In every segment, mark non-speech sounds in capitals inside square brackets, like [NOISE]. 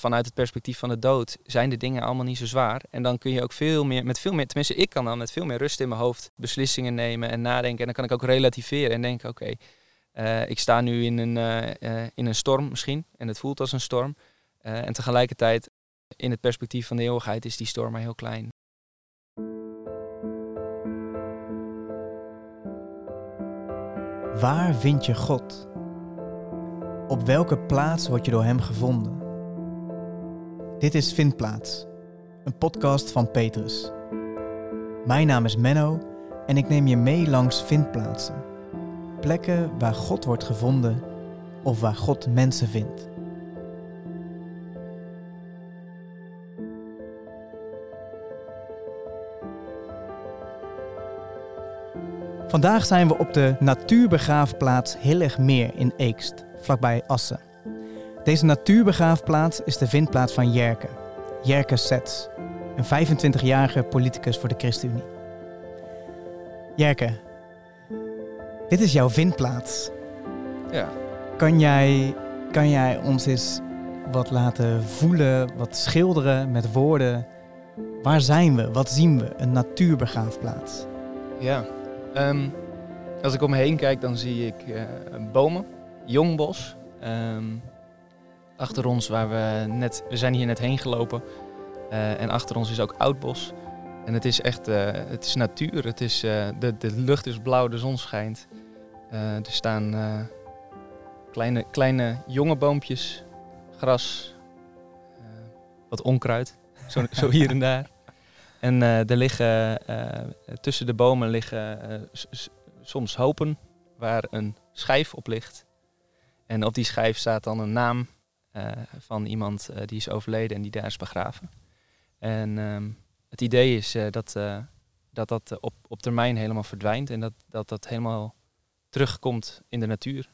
vanuit het perspectief van de dood zijn de dingen allemaal niet zo zwaar. En dan kun je ook veel meer, met veel meer, tenminste ik kan dan met veel meer rust in mijn hoofd beslissingen nemen en nadenken. En dan kan ik ook relativeren en denken, oké, eh, ik sta nu in een, eh, eh, in een storm misschien en het voelt als een storm. en tegelijkertijd in het perspectief van de eeuwigheid is die storm maar heel klein. Waar vind je God? Op welke plaats word je door Hem gevonden? Dit is Vindplaats, een podcast van Petrus. Mijn naam is Menno en ik neem je mee langs vindplaatsen. Plekken waar God wordt gevonden of waar God mensen vindt. Vandaag zijn we op de natuurbegraafplaats Hillegmeer in Eekst, vlakbij Assen. Deze natuurbegraafplaats is de vindplaats van Jerke. Jerke Sets, een 25-jarige politicus voor de ChristenUnie. Jerke, dit is jouw vindplaats. Ja. Kan jij, kan jij ons eens wat laten voelen, wat schilderen met woorden? Waar zijn we? Wat zien we? Een natuurbegraafplaats. Ja. Ehm, als ik om me heen kijk, dan zie ik uh, bomen, jong bos. Ehm, achter ons, waar we net, we zijn hier net heen gelopen. Uh, en achter ons is ook oud bos. En het is echt, uh, het is natuur. Het is, de, de lucht is blauw, de zon schijnt. er staan kleine, kleine jonge boompjes, gras, wat onkruid, zo, zo hier en daar. En er liggen tussen de bomen liggen soms hopen waar een schijf op ligt. En op die schijf staat dan een naam van iemand die is overleden en die daar is begraven. En ehm, het idee is dat dat, dat op, op termijn helemaal verdwijnt en dat, dat dat helemaal terugkomt in de natuur.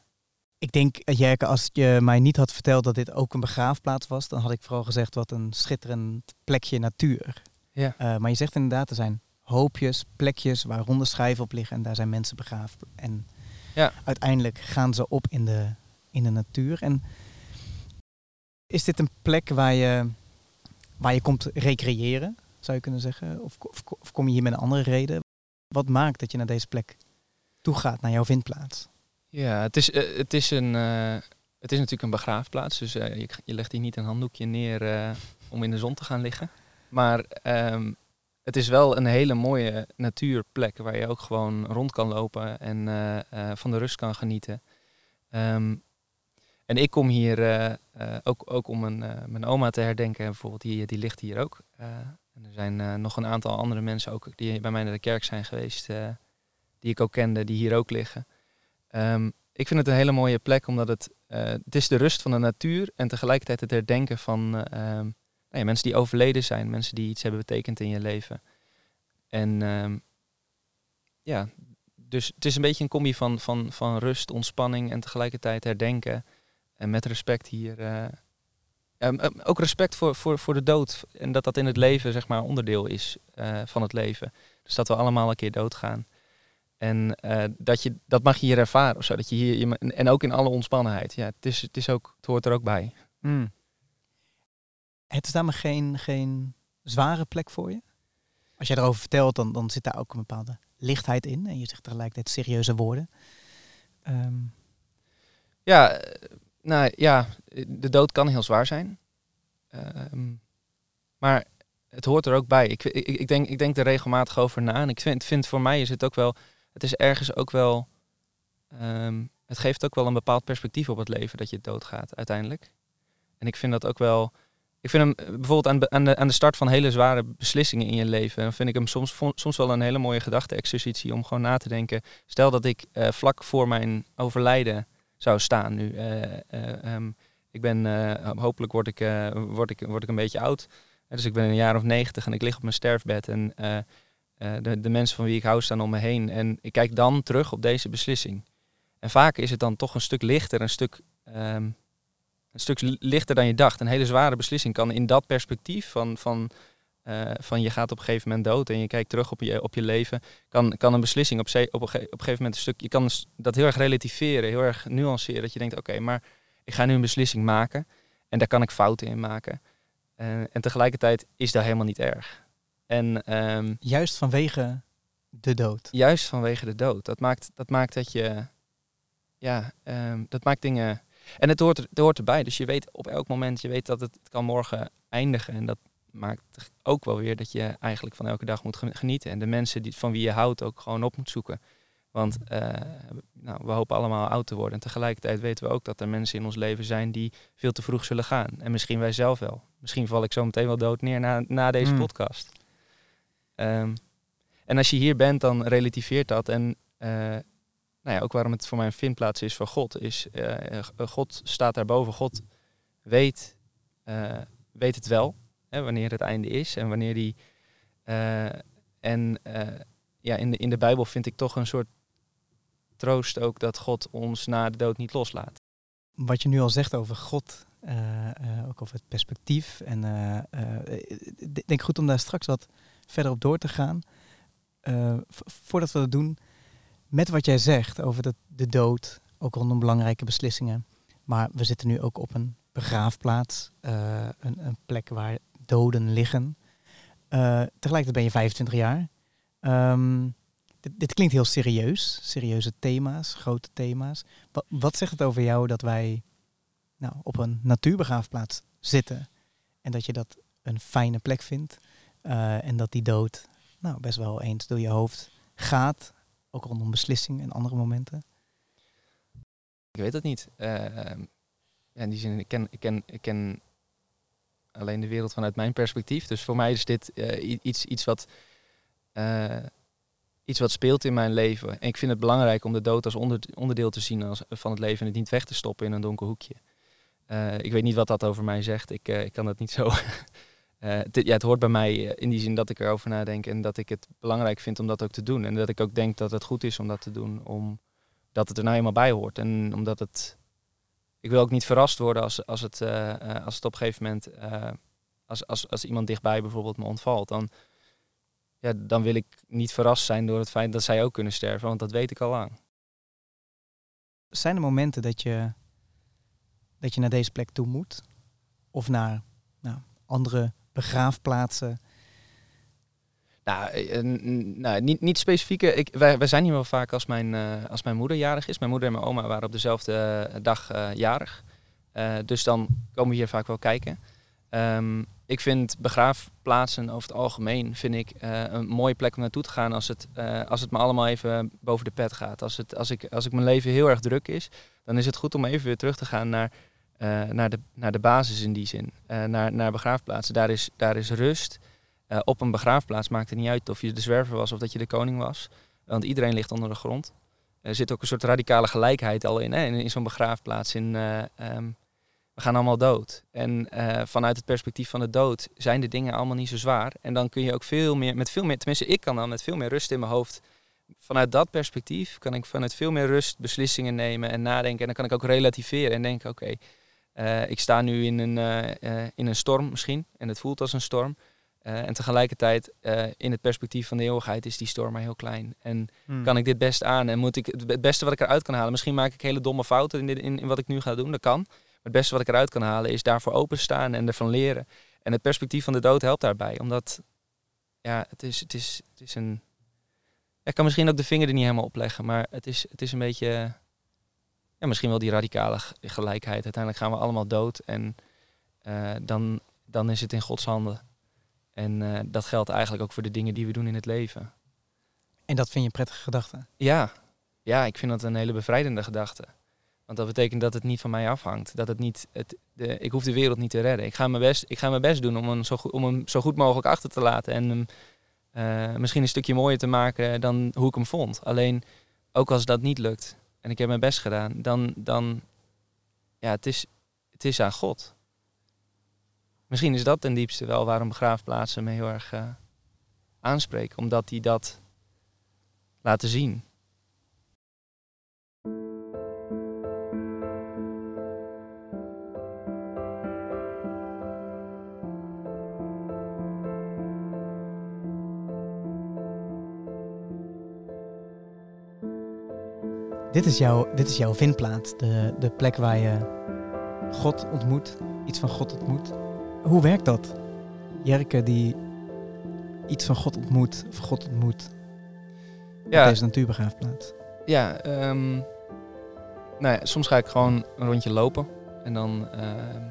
Ik denk, Jerke, als je mij niet had verteld dat dit ook een begraafplaats was, dan had ik vooral gezegd wat een schitterend plekje natuur. Ja. Uh, maar je zegt inderdaad, er zijn hoopjes, plekjes waar ronde schijven op liggen en daar zijn mensen begraven. En ja. uiteindelijk gaan ze op in de, in de natuur. En is dit een plek waar je, waar je komt recreëren, zou je kunnen zeggen? Of, of, kom je hier met een andere reden? Wat maakt dat je naar deze plek toe gaat, naar jouw vindplaats? Ja, het is, uh, het is, een, uh, het is natuurlijk een begraafplaats. Dus je, je legt hier niet een handdoekje neer om in de zon te gaan liggen. Maar um, het is wel een hele mooie natuurplek waar je ook gewoon rond kan lopen en van de rust kan genieten. Um, en ik kom hier uh, ook, ook om mijn, mijn oma te herdenken. Bijvoorbeeld, die, die ligt hier ook. en er zijn nog een aantal andere mensen ook die bij mij naar de kerk zijn geweest, die ik ook kende, die hier ook liggen. Um, ik vind het een hele mooie plek, omdat het, het is de rust van de natuur en tegelijkertijd het herdenken van nou ja, mensen die overleden zijn, mensen die iets hebben betekend in je leven. En um, ja, dus het is een beetje een combi van, van, van rust, ontspanning en tegelijkertijd herdenken. En met respect hier. Uh, um, um, ook respect voor, voor, voor de dood. En dat dat in het leven zeg maar onderdeel is uh, van het leven. Dus dat we allemaal een keer doodgaan. En uh, dat, je, dat mag je hier ervaren of zo. Dat je hier, je, en ook in alle ontspannenheid. Ja, het, is, het, is ook, het hoort er ook bij. Mm. Het is daarmee geen, geen zware plek voor je? Als jij erover vertelt, dan, dan zit daar ook een bepaalde lichtheid in. En je zegt tegelijkertijd serieuze woorden. Um. Ja, nou ja, de dood kan heel zwaar zijn. Um, maar het hoort er ook bij. Ik, ik, ik, denk, ik denk er regelmatig over na. En ik vind, vind voor mij is het ook wel, het is ergens ook wel, um, het geeft ook wel een bepaald perspectief op het leven dat je doodgaat uiteindelijk. En ik vind dat ook wel, ik vind hem eh, bijvoorbeeld aan, aan, de, aan de start van hele zware beslissingen in je leven, dan vind ik hem soms, soms wel een hele mooie gedachte-exercitie om gewoon na te denken. Stel dat ik uh, vlak voor mijn overlijden zou staan nu. Uh, um, ik ben, hopelijk word ik, word, ik, word ik een beetje oud. dus ik ben een jaar of negentig en ik lig op mijn sterfbed. En de, de mensen van wie ik hou staan om me heen. En ik kijk dan terug op deze beslissing. En vaak is het dan toch een stuk lichter, een stuk um, een stuk lichter dan je dacht. Een hele zware beslissing kan in dat perspectief van, van, uh, van je gaat op een gegeven moment dood en je kijkt terug op je, op je leven, kan, kan een beslissing op, op, een, op een gegeven moment een stuk, je kan dat heel erg relativeren, heel erg nuanceren. Dat je denkt, oké, okay, maar ik ga nu een beslissing maken. En daar kan ik fouten in maken. en tegelijkertijd is dat helemaal niet erg. En, ehm, juist vanwege de dood. Juist vanwege de dood. Dat maakt dat, maakt dat je. Ja, ehm, dat maakt dingen. En het hoort, het hoort erbij. Dus je weet op elk moment, je weet dat het kan morgen eindigen. En dat maakt ook wel weer dat je eigenlijk van elke dag moet genieten. En de mensen die, van wie je houdt ook gewoon op moet zoeken. Want uh, nou, we hopen allemaal oud te worden. En tegelijkertijd weten we ook dat er mensen in ons leven zijn die veel te vroeg zullen gaan. En misschien wij zelf wel. Misschien val ik zo meteen wel dood neer na, na deze hmm. podcast. Um, en als je hier bent, dan relativeert dat. En uh, nou ja, ook waarom het voor mij een vindplaats is voor God, is uh, God staat daarboven. God weet, weet het wel, wanneer het einde is en wanneer die. en ja, in de, in de Bijbel vind ik toch een soort troost ook dat God ons na de dood niet loslaat. Wat je nu al zegt over God, ook over het perspectief. En ik denk goed om daar straks wat verder op door te gaan. Voordat we dat doen, met wat jij zegt over de, de dood, ook rondom belangrijke beslissingen. Maar we zitten nu ook op een begraafplaats, een, een, plek waar doden liggen. Uh, tegelijkertijd ben je 25 jaar. Um, dit, dit, klinkt heel serieus, serieuze thema's, grote thema's. Wat, zegt het over jou dat wij nou, op een natuurbegraafplaats zitten en dat je dat een fijne plek vindt en dat die dood nou, best wel eens door je hoofd gaat. Ook rondom beslissingen en andere momenten? Ik weet het niet. Uh, die zin, ik ken, ik, ken, ik ken alleen de wereld vanuit mijn perspectief. Dus voor mij is dit uh, iets, iets, wat, uh, iets wat speelt in mijn leven. En ik vind het belangrijk om de dood als onder, onderdeel te zien als, van het leven en het niet weg te stoppen in een donker hoekje. ik weet niet wat dat over mij zegt. Ik, ik kan dat niet zo [LAUGHS] ja, het hoort bij mij eh, in die zin dat ik erover nadenk en dat ik het belangrijk vind om dat ook te doen. En dat ik ook denk dat het goed is om dat te doen, omdat het er nou eenmaal bij hoort. En omdat het. Ik wil ook niet verrast worden als, als, het, uh, als het op een gegeven moment. als, als, als iemand dichtbij bijvoorbeeld me ontvalt. Dan, ja, dan wil ik niet verrast zijn door het feit dat zij ook kunnen sterven, want dat weet ik al lang. Zijn er momenten dat je, dat je naar deze plek toe moet? Of naar nou, andere begraafplaatsen? Nou, eh, nou niet, niet specifieke. Ik, wij, wij zijn hier wel vaak als mijn, uh, als mijn moeder jarig is. Mijn moeder en mijn oma waren op dezelfde eh, dag jarig. dus dan komen we hier vaak wel kijken. Um, ik vind begraafplaatsen over het algemeen vind ik, een mooie plek om naartoe te gaan als het, als het me allemaal even boven de pet gaat. Als, het, als, ik, als ik mijn leven heel erg druk is, dan is het goed om even weer terug te gaan naar naar, de, naar de basis in die zin. Naar, naar begraafplaatsen. Daar is, daar is rust. Uh, op een begraafplaats maakt het niet uit of je de zwerver was of dat je de koning was. Want iedereen ligt onder de grond. Er zit ook een soort radicale gelijkheid al in, hè, in, zo'n begraafplaats. In, um, we gaan allemaal dood. En vanuit het perspectief van de dood zijn de dingen allemaal niet zo zwaar. En dan kun je ook veel meer, met veel meer, tenminste ik kan dan met veel meer rust in mijn hoofd vanuit dat perspectief kan ik vanuit veel meer rust beslissingen nemen en nadenken. En dan kan ik ook relativeren en denken, oké, ik sta nu in een, in een storm misschien en het voelt als een storm. En tegelijkertijd in het perspectief van de eeuwigheid is die storm maar heel klein. En hmm. kan ik dit best aan en moet ik het beste wat ik eruit kan halen. Misschien maak ik hele domme fouten in, dit, in, in wat ik nu ga doen, dat kan. Maar het beste wat ik eruit kan halen is daarvoor openstaan en ervan leren. En het perspectief van de dood helpt daarbij, omdat ja, het is, het is, het is een. Ik kan misschien ook de vinger er niet helemaal op leggen, maar het is, het is een beetje ja, misschien wel die radicale gelijkheid. Uiteindelijk gaan we allemaal dood en uh, dan, dan is het in Gods handen. En uh, dat geldt eigenlijk ook voor de dingen die we doen in het leven. En dat vind je een prettige gedachte? Ja. ja, ik vind dat een hele bevrijdende gedachte. Want dat betekent dat het niet van mij afhangt. Dat het niet, het, de, ik hoef de wereld niet te redden. Ik ga mijn best, ik ga mijn best doen om hem, zo goed, om hem zo goed mogelijk achter te laten. En hem uh, misschien een stukje mooier te maken dan hoe ik hem vond. Alleen, ook als dat niet lukt, en ik heb mijn best gedaan, dan, dan ja, het is, het is aan God. Misschien is dat ten diepste wel waarom begraafplaatsen me heel erg uh, aanspreken, omdat die dat laten zien. Dit is, jouw, dit is jouw vindplaats, de, de plek waar je God ontmoet, iets van God ontmoet. Hoe werkt dat? Jerke die iets van God ontmoet, of God ontmoet Ja, op deze natuurbegraafplaats. Ja, ehm, nou ja, soms ga ik gewoon een rondje lopen. En dan ehm,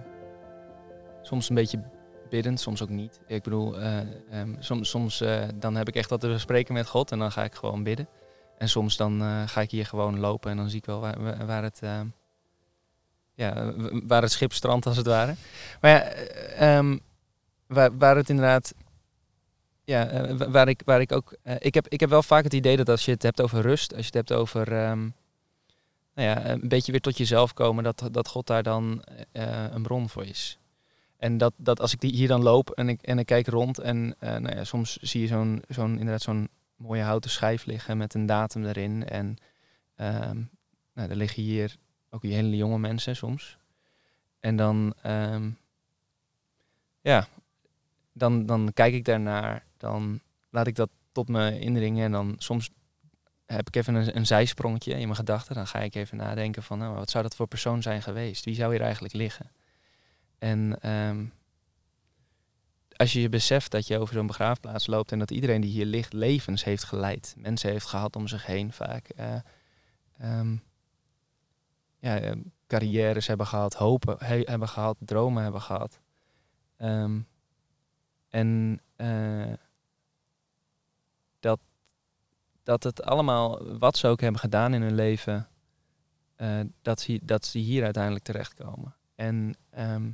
soms een beetje biddend, soms ook niet. Ik bedoel, eh, ehm, soms, soms eh, dan heb ik echt wat te bespreken met God en dan ga ik gewoon bidden. En soms dan eh, ga ik hier gewoon lopen en dan zie ik wel waar, waar- het, ja, waar het schip strandt als het ware. Maar ja, eh, ehm, waar, waar het inderdaad ja, eh, wa- waar, ik, waar ik ook. eh, ik, heb, ik heb wel vaak het idee dat als je het hebt over rust, als je het hebt over. ehm, nou ja, een beetje weer tot jezelf komen, dat, dat God daar dan eh, een bron voor is. En dat, dat als ik die hier dan loop en ik, en ik kijk rond en nou ja, soms zie je zo'n, zo'n, inderdaad zo'n mooie houten schijf liggen met een datum erin. En ehm, nou, er liggen hier ook hele jonge mensen soms. En dan, ehm, ja, dan, dan kijk ik daarnaar, dan laat ik dat tot me indringen en dan soms heb ik even een, een zijsprongetje in mijn gedachten. Dan ga ik even nadenken van, nou, wat zou dat voor persoon zijn geweest? Wie zou hier eigenlijk liggen? En ehm, als je je beseft dat je over zo'n begraafplaats loopt en dat iedereen die hier ligt levens heeft geleid, mensen heeft gehad om zich heen vaak, eh, ehm, ja, eh, carrières hebben gehad, hopen he- hebben gehad, dromen hebben gehad. Ehm, en eh, dat, dat het allemaal, wat ze ook hebben gedaan in hun leven, eh, dat, ze, dat ze hier uiteindelijk terechtkomen. En ehm,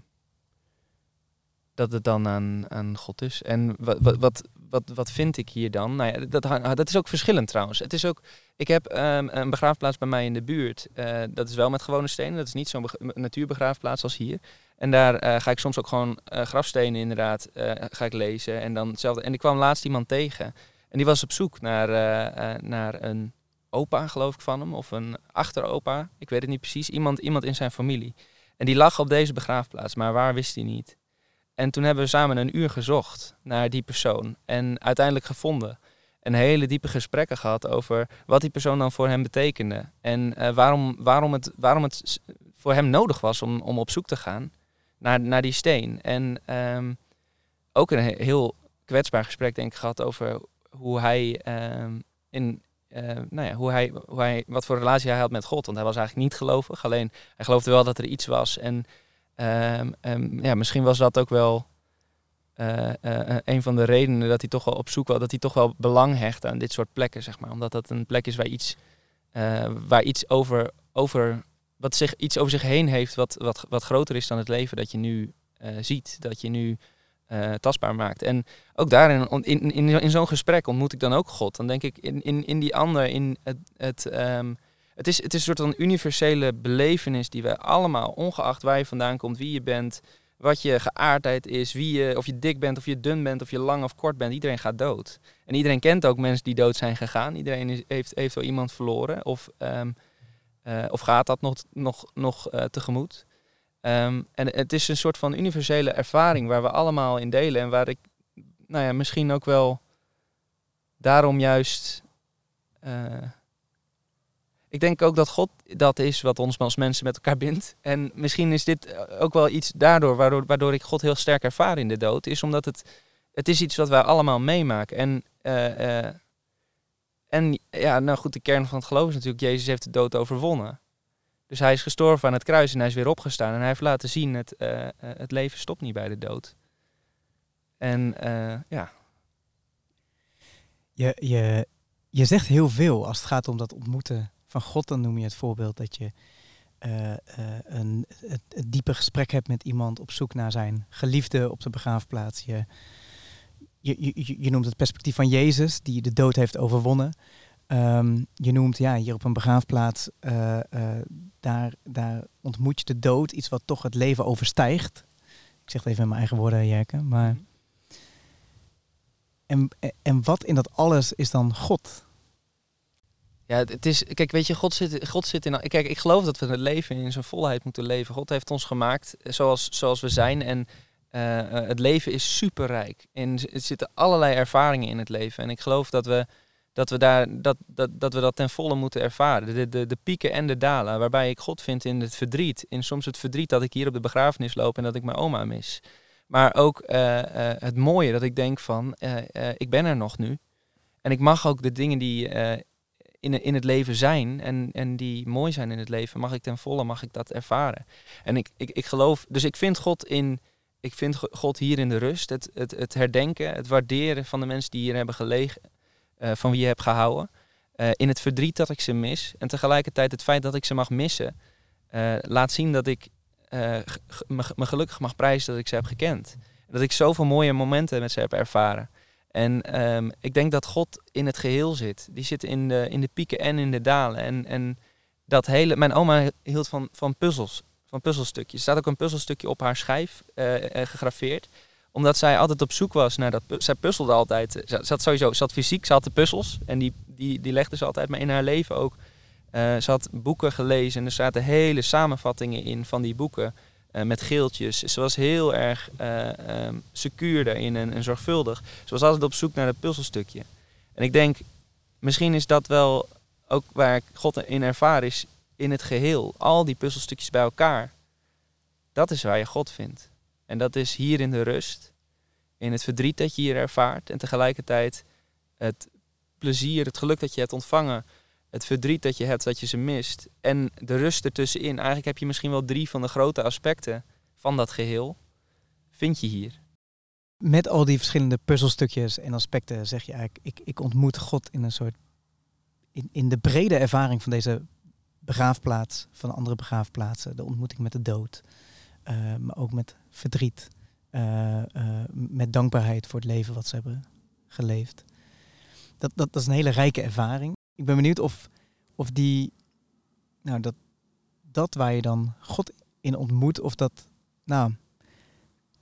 dat het dan aan, aan God is. En wat, wat, wat, wat, vind ik hier dan? Nou ja, dat, dat is ook verschillend trouwens. Het is ook, ik heb ehm, een begraafplaats bij mij in de buurt. Eh, dat is wel met gewone stenen. Dat is niet zo'n beg- natuurbegraafplaats als hier. En daar eh, ga ik soms ook gewoon eh, grafstenen inderdaad ga ik lezen. En dan hetzelfde. En ik kwam laatst iemand tegen. En die was op zoek naar, naar een opa, geloof ik, van hem. Of een achteropa. Ik weet het niet precies. Iemand, iemand in zijn familie. En die lag op deze begraafplaats. Maar waar wist hij niet. En toen hebben we samen een uur gezocht naar die persoon. En uiteindelijk gevonden. En hele diepe gesprekken gehad over wat die persoon dan voor hem betekende. En eh, waarom, waarom, het, waarom het voor hem nodig was om, om op zoek te gaan naar, naar die steen. En ehm, ook een he- heel kwetsbaar gesprek denk ik gehad over hoe hij ehm, in eh, nou ja, hoe hij, hoe hij, wat voor relatie hij had met God. Want hij was eigenlijk niet gelovig. Alleen hij geloofde wel dat er iets was. En ehm, ja, misschien was dat ook wel eh, eh, een van de redenen dat hij toch wel op zoek was. Dat hij toch wel belang hecht aan dit soort plekken, zeg maar. Omdat dat een plek is waar iets, eh, waar iets over, over wat zich, iets over zich heen heeft wat, wat, wat groter is dan het leven dat je nu eh, ziet. Dat je nu eh, tastbaar maakt. En ook daarin, in, in, in zo'n gesprek ontmoet ik dan ook God. Dan denk ik in, in, in die ander, in het, het, ehm, het, is, het is een soort van universele belevenis die wij allemaal, ongeacht waar je vandaan komt, wie je bent, wat je geaardheid is, wie je, of je dik bent, of je dun bent, of je lang of kort bent, iedereen gaat dood. En iedereen kent ook mensen die dood zijn gegaan. Iedereen heeft, heeft wel iemand verloren of, ehm, eh, of gaat dat nog, nog, nog eh, tegemoet. Ehm, en het is een soort van universele ervaring waar we allemaal in delen en waar ik, nou ja, misschien ook wel daarom juist. eh, ik denk ook dat God dat is wat ons als mensen met elkaar bindt. En misschien is dit eh, ook wel iets daardoor, waardoor, waardoor ik God heel sterk ervaar in de dood, is omdat het, het is iets wat wij allemaal meemaken. En, eh, eh, en ja, nou goed, de kern van het geloof is natuurlijk, Jezus heeft de dood overwonnen. Dus hij is gestorven aan het kruis en hij is weer opgestaan. En hij heeft laten zien, het, het leven stopt niet bij de dood. En ja, Je, je, je zegt heel veel als het gaat om dat ontmoeten van God. Dan noem je het voorbeeld dat je eh, eh, een, het, het diepe gesprek hebt met iemand op zoek naar zijn geliefde op de begraafplaats. Je, je, je, je noemt het perspectief van Jezus, die de dood heeft overwonnen. Ehm, je noemt ja, hier op een begraafplaats, eh, daar, daar ontmoet je de dood, iets wat toch het leven overstijgt. Ik zeg het even in mijn eigen woorden, Jerke. Maar en, en wat in dat alles is dan God? Ja, het is, kijk, weet je, God zit, God zit in. Kijk, ik geloof dat we het leven in zijn volheid moeten leven. God heeft ons gemaakt eh, zoals, zoals we zijn. En eh, eh, het leven is superrijk. En er zitten allerlei ervaringen in het leven. En ik geloof dat we, dat we, daar, dat, dat, dat we dat ten volle moeten ervaren. De, de, de pieken en de dalen, waarbij ik God vind in het verdriet. In soms het verdriet dat ik hier op de begrafenis loop en dat ik mijn oma mis. Maar ook het mooie dat ik denk van, ik ben er nog nu. En ik mag ook de dingen die in, in het leven zijn en, en die mooi zijn in het leven, mag ik ten volle, mag ik dat ervaren. En ik, ik, ik geloof, dus ik vind God in, ik vind God hier in de rust, het, het, het herdenken, het waarderen van de mensen die hier hebben gelegen, van wie je hebt gehouden. in het verdriet dat ik ze mis. En tegelijkertijd het feit dat ik ze mag missen, laat zien dat ik me, gelukkig mag prijzen dat ik ze heb gekend. Dat ik zoveel mooie momenten met ze heb ervaren. En ehm, ik denk dat God in het geheel zit. Die zit in de, in de pieken en in de dalen. En, en dat hele. Mijn oma hield van, van puzzels, van puzzelstukjes. Er staat ook een puzzelstukje op haar schijf uh, gegraveerd omdat zij altijd op zoek was naar dat. Zij puzzelde altijd. Ze zat sowieso, ze had fysiek, ze had de puzzels. En die, die, die legde ze altijd. Maar in haar leven ook uh, ze had boeken gelezen en er zaten hele samenvattingen in van die boeken uh, met geeltjes. Ze was heel erg um, secuur daarin en, zorgvuldig. Ze was altijd op zoek naar het puzzelstukje. En ik denk, misschien is dat wel ook waar God in ervaar is in het geheel. Al die puzzelstukjes bij elkaar. Dat is waar je God vindt. En dat is hier in de rust, in het verdriet dat je hier ervaart en tegelijkertijd het plezier, het geluk dat je hebt ontvangen het verdriet dat je hebt, dat je ze mist. En de rust ertussenin. Eigenlijk heb je misschien wel drie van de grote aspecten van dat geheel. Vind je hier. Met al die verschillende puzzelstukjes en aspecten zeg je eigenlijk, ik, ik ontmoet God in een soort, in, in de brede ervaring van deze begraafplaats, van andere begraafplaatsen, de ontmoeting met de dood, uh, maar ook met verdriet, uh, uh, met dankbaarheid voor het leven wat ze hebben geleefd. Dat, dat, dat is een hele rijke ervaring ik ben benieuwd of, of die, nou, dat, dat waar je dan God in ontmoet, of dat, nou,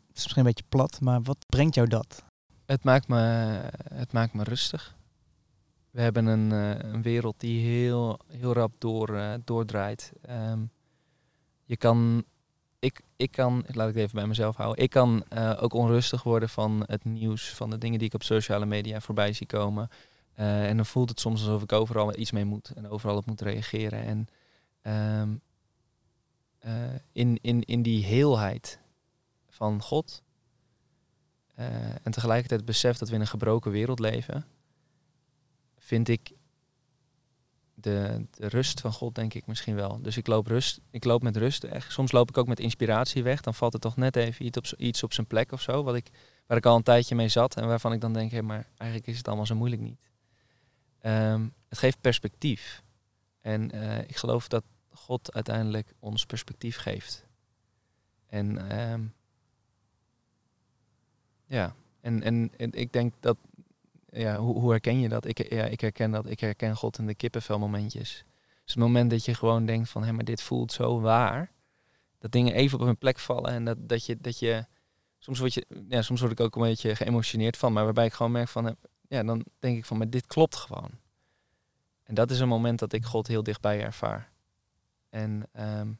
het is misschien een beetje plat, maar wat brengt jou dat? Het maakt me, het maakt me rustig. We hebben een, uh, een wereld die heel, heel rap door, uh, doordraait. Um, je kan, ik, ik kan, laat ik het even bij mezelf houden, ik kan uh, ook onrustig worden van het nieuws, van de dingen die ik op sociale media voorbij zie komen. Uh, en dan voelt het soms alsof ik overal iets mee moet en overal op moet reageren. En um, uh, in, in, in die heelheid van God uh, en tegelijkertijd het besef dat we in een gebroken wereld leven, vind ik de, de rust van God, denk ik misschien wel. Dus ik loop, rust, ik loop met rust. Echt. Soms loop ik ook met inspiratie weg. Dan valt er toch net even iets op, iets op zijn plek of zo, wat ik, waar ik al een tijdje mee zat en waarvan ik dan denk, hé, maar eigenlijk is het allemaal zo moeilijk niet. Um, het geeft perspectief. En uh, ik geloof dat God uiteindelijk ons perspectief geeft. En um, ja, en, en, en, ik denk dat, ja, hoe, hoe herken je dat? Ik, ja, ik herken dat, ik herken God in de kippenvelmomentjes. Dus het moment dat je gewoon denkt van, hé, maar dit voelt zo waar. Dat dingen even op hun plek vallen en dat, dat je, dat je soms word je, ja, soms word ik ook een beetje geëmotioneerd van, maar waarbij ik gewoon merk van, ja, dan denk ik van, maar dit klopt gewoon. En dat is een moment dat ik God heel dichtbij ervaar. En um,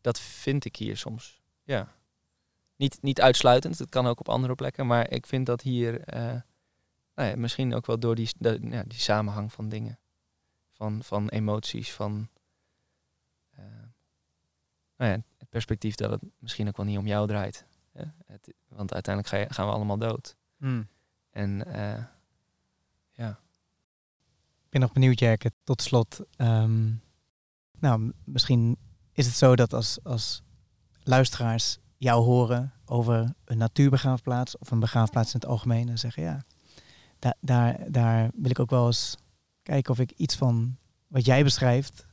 dat vind ik hier soms. Ja. Niet, niet uitsluitend, het kan ook op andere plekken, maar ik vind dat hier uh, nou ja, misschien ook wel door die, de, ja, die samenhang van dingen. Van, van emoties, van uh, nou ja, het perspectief dat het misschien ook wel niet om jou draait. Hè? Het, want uiteindelijk gaan we allemaal dood. Hmm. En uh, ja. Ik ben nog benieuwd, Jerke, tot slot. Um, nou, misschien is het zo dat als, als luisteraars jou horen over een natuurbegraafplaats of een begraafplaats in het algemeen en zeggen ja, daar, daar wil ik ook wel eens kijken of ik iets van wat jij beschrijft,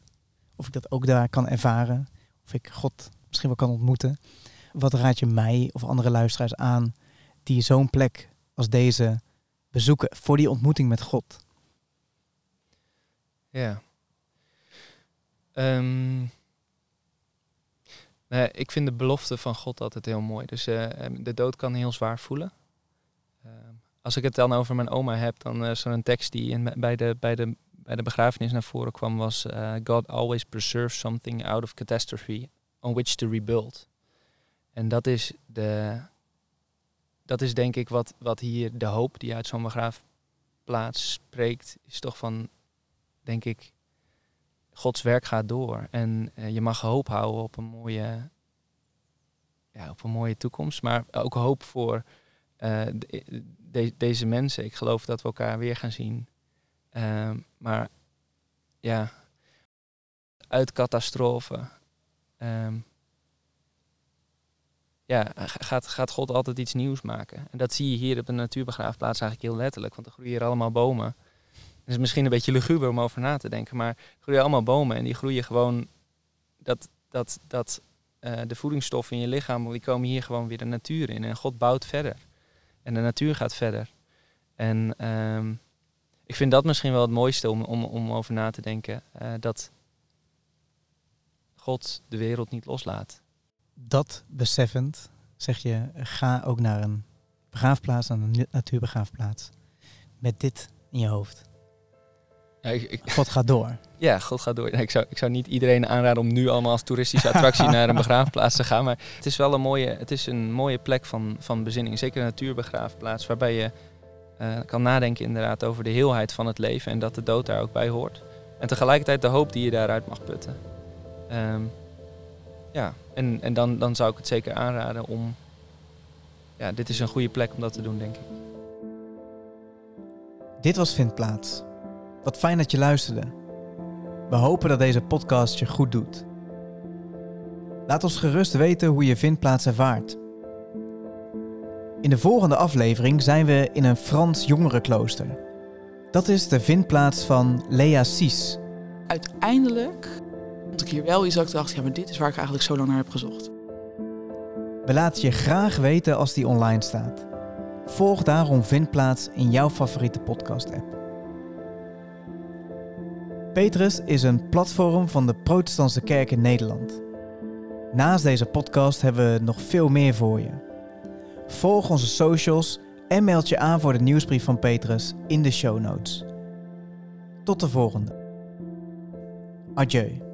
of ik dat ook daar kan ervaren, of ik God misschien wel kan ontmoeten. Wat raad je mij of andere luisteraars aan die zo'n plek als deze bezoeken voor die ontmoeting met God? Ja. Nou, ik vind de belofte van God altijd heel mooi. Dus uh, de dood kan heel zwaar voelen. Uh, als ik het dan over mijn oma heb, dan is er een tekst die bij, de, bij, de, bij de begrafenis naar voren kwam, was uh, God always preserves something out of catastrophe on which to rebuild. En dat is, de, dat is denk ik wat, wat hier de hoop die uit zo'n begraafplaats spreekt, is toch van, denk ik, Gods werk gaat door. En eh, je mag hoop houden op een mooie, ja, op een mooie toekomst. Maar ook hoop voor de- deze mensen. Ik geloof dat we elkaar weer gaan zien. Ehm, maar ja, uit catastrofe. ehm, ja, ga- gaat, gaat God altijd iets nieuws maken. En dat zie je hier op een natuurbegraafplaats eigenlijk heel letterlijk. Want er groeien hier allemaal bomen. Het is misschien een beetje luguber om over na te denken. Maar er groeien allemaal bomen. En die groeien gewoon... Dat, dat, dat eh, de voedingsstoffen in je lichaam... die komen hier gewoon weer de natuur in. En God bouwt verder. En de natuur gaat verder. En ehm, ik vind dat misschien wel het mooiste om, om, om over na te denken. eh, dat God de wereld niet loslaat. Dat beseffend zeg je, ga ook naar een begraafplaats, naar een natuurbegraafplaats. Met dit in je hoofd. Ja, ik, ik- God gaat door. [LAUGHS] ja, God gaat door. Ik zou, ik zou niet iedereen aanraden om nu allemaal als toeristische attractie naar een [LAUGHS] begraafplaats te gaan. Maar het is wel een mooie, het is een mooie plek van, van bezinning. Zeker een natuurbegraafplaats waarbij je eh, kan nadenken inderdaad over de heelheid van het leven. En dat de dood daar ook bij hoort. En tegelijkertijd de hoop die je daaruit mag putten. Ehm, ja, en, en dan, dan zou ik het zeker aanraden om... Ja, dit is een goede plek om dat te doen, denk ik. Dit was Vindplaats. Wat fijn dat je luisterde. We hopen dat deze podcast je goed doet. Laat ons gerust weten hoe je Vindplaats ervaart. In de volgende aflevering zijn we in een Frans jongerenklooster. Dat is de vindplaats van Lea Cies. uiteindelijk vond ik hier wel iets dat ik dacht, ja, maar dit is waar ik eigenlijk zo lang naar heb gezocht. We laten je graag weten als die online staat. Volg daarom Vindplaats in jouw favoriete podcast-app. Petrus is een platform van de Protestantse Kerk in Nederland. Naast deze podcast hebben we nog veel meer voor je. Volg onze socials en meld je aan voor de nieuwsbrief van Petrus in de show notes. Tot de volgende. Adieu.